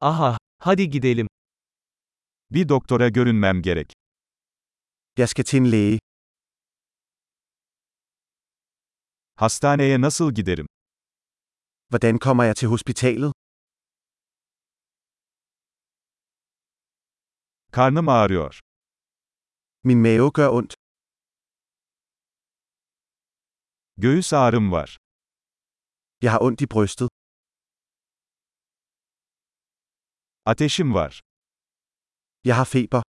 Aha, hadi gidelim. Bir doktora görünmem gerek. Jeg skal til en læge. Hastaneye nasıl giderim? Hvordan kommer jeg til hospitalet? Karnım ağrıyor. Min mave gør ondt. Göğüs ağrım var. Jeg har ondt i brystet. Ateşim var. Jeg har feber.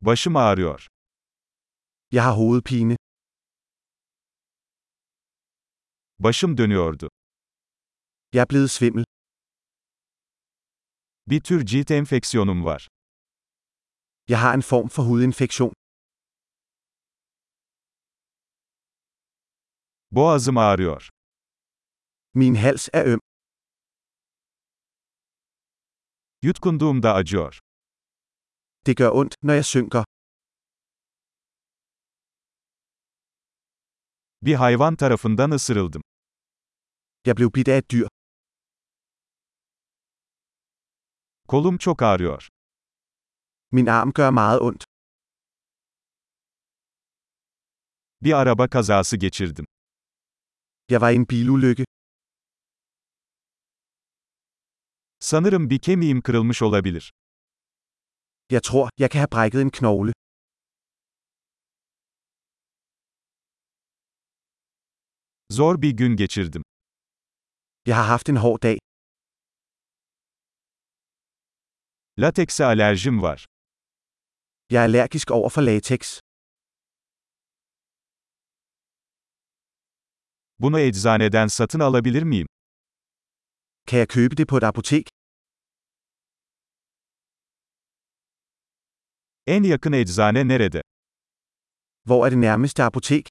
Başım ağrıyor. Jeg har hovedpine. Başım dönüyordu. Jeg er blevet svimmel. Bir tür cilt enfeksiyonum var. Jeg har en form for hudinfektion. Boğazım ağrıyor. Min hals er øm. Yutkunduğumda acıyor. Det gør ondt, når jeg synker. Bir hayvan tarafından ısırıldım. Jeg blev bidt af et dyr. Kolum çok ağrıyor. Min arm gør meget ondt. Bir araba kazası geçirdim. Jeg var i en bilulykke. Sanırım bir kemiğim kırılmış olabilir. Jeg tror, jeg kan have brækket en knogle. Zor bir gün geçirdim. Jeg har haft en hård dag. Latekse alerjim var. Jeg er allergisk over for latex. Bunu eczaneden satın alabilir miyim? Kan jeg købe det på et apotek? En yakın eczane nerede? Hvor er det nærmeste apotek?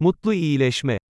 Mutlu iyileşme.